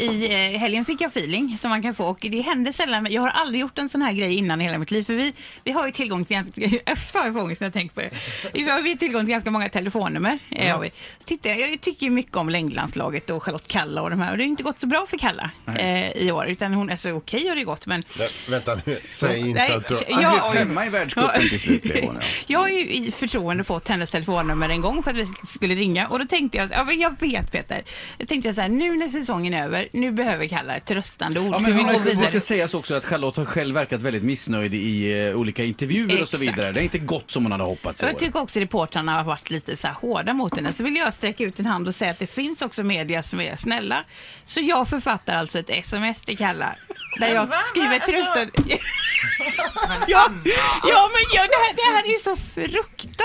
i eh, helgen fick jag feeling som man kan få och det händer sällan. Jag har aldrig gjort en sån här grej innan i hela mitt liv för vi, vi har ju tillgång till, har jag får ångest när jag tänker på det. Vi har ju tillgång till ganska många telefonnummer. eh. Så tittar jag, tycker ju mycket om längdlandslaget och Charlotte Kalla och de här och det har inte gått så bra för Kalla eh, i år utan hon, alltså okej har det gått men Nej, vänta nu, säg inte Nej, att du... jag- femma i världscupen till slut blev hon. Ja. Jag har ju i förtroende fått hennes telefonnummer en gång för att vi skulle ringa och då tänkte jag, ja jag vet Peter, jag tänkte jag så här, nu när säsongen är över, nu behöver Kalla ett tröstande ord, Ja, men vi hon går har, det vidare. ska sägas också att Charlotte har själv verkat väldigt missnöjd i eh, olika intervjuer och så Exakt. vidare. Det är inte gått som hon hade hoppats i jag tycker också reportrarna har varit lite så här hårda mot henne. Så vill jag sträcka ut en hand och säga att det finns också media som är snälla. Så jag författar alltså ett sms till Kalla. Där jag Va? skriver Alltså- tröstande... ja, ja, men ja, det, här, det här är så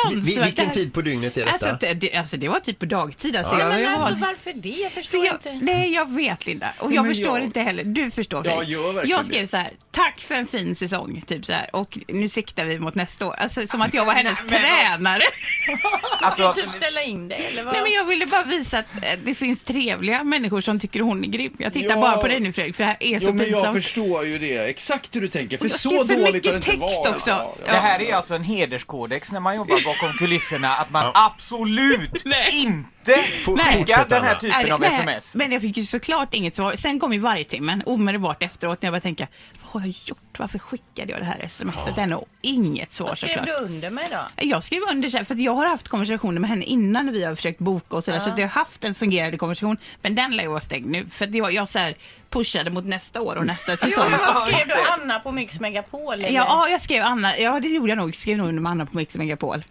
fruktansvärt. Vilken tid på dygnet är detta? Alltså det, det, alltså det var typ på dagtid. Alltså, Ja, jag, men jag, alltså var- varför det? Jag för förstår jag, inte. nej, jag vet Linda. Och Ja, jag men förstår jag- inte heller. Du förstår Ja, Frej. gör verkligen Jag skrev det. så här, tack för en fin säsong, typ så här. Och nu siktar vi mot nästa år. Alltså som att jag var hennes tränare. Ska du typ ställa in dig eller vad? Nej, men jag ville bara visa att eh, det finns trevliga människor som tycker hon är grym. Jag tittar Ja. bara på dig nu Fredrik, för det här är så Jo, men jag pinsamt. förstår ju det. Exakt hur du tänker. För jag så dåligt har det inte varit. också. Ja, Ja. Det här är alltså en hederskodex när man jobbar bakom kulisserna, att man absolut Nej. Inte Fortsätt, den här typen Nej, av nej, sms. Men jag fick ju såklart inget svar. Sen kom ju vargtimmen omedelbart efteråt när jag började tänka, vad har jag gjort? Varför skickade jag det här smset ännu? Och inget svar Vad skrev såklart. du under mig då? Jag skrev under så här, för att jag har haft konversationer med henne innan vi har försökt boka och sådär. Så att jag har haft en fungerande konversation. Men den lär ju vara stängd nu. För att jag, jag så här pushade mot nästa år och nästa Jo, säsong. men vad skrev du Anna på Mix Megapol? eller? Ja, ja, jag skrev Anna. Ja, det gjorde jag nog. Skrev nog under med Anna på Mix Megapol.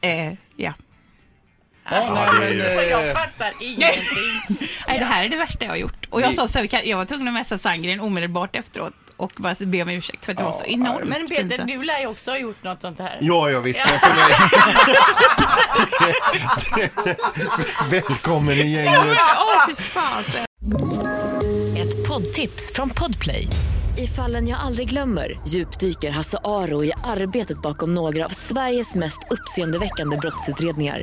Eh, ja. Ja, nej, men, För jag eh, fattar ingenting. Nej, det här är det värsta jag har gjort. Och jag sa så här, vi kan- jag var tvungen att messa Sandgren omedelbart efteråt och bara be om ursäkt för att det var så enormt Men Peter, pinsamt. du lär ju också ha gjort något sånt här. Ja, jag visste. För mig. Välkommen i gänget. Åh, fy fasen. Ett poddtips från Podplay. I fallen jag aldrig glömmer djupdyker Hasse Aro i arbetet bakom några av Sveriges mest uppseendeväckande brottsutredningar.